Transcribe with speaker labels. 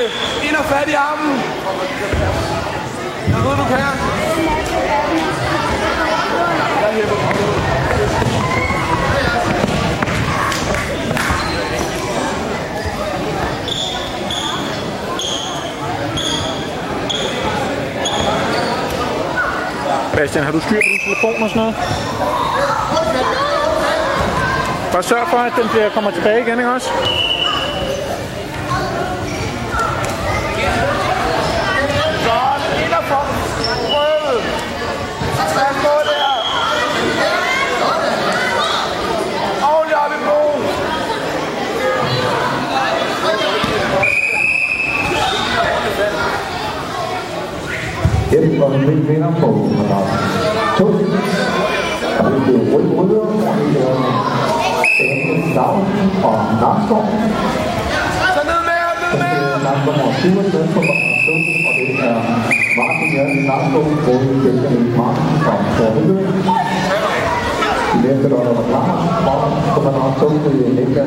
Speaker 1: Amalie. Ind og fat i armen. Jeg ved, du kan. Jeg hæpper på. Bastian, har du styr på din telefon og sådan noget? Bare sørg for, at den bliver, kommer tilbage igen, ikke også?
Speaker 2: Em còn minh với năm mù mà nói Chút Tại vì cuối cuối đó Tại vì em đau còn đau không Nam có một xíu đến đến có một số có thể là má cũng nhớ cho mình má còn khổ nữa nên cái đó có có mà nó cũng thì những cái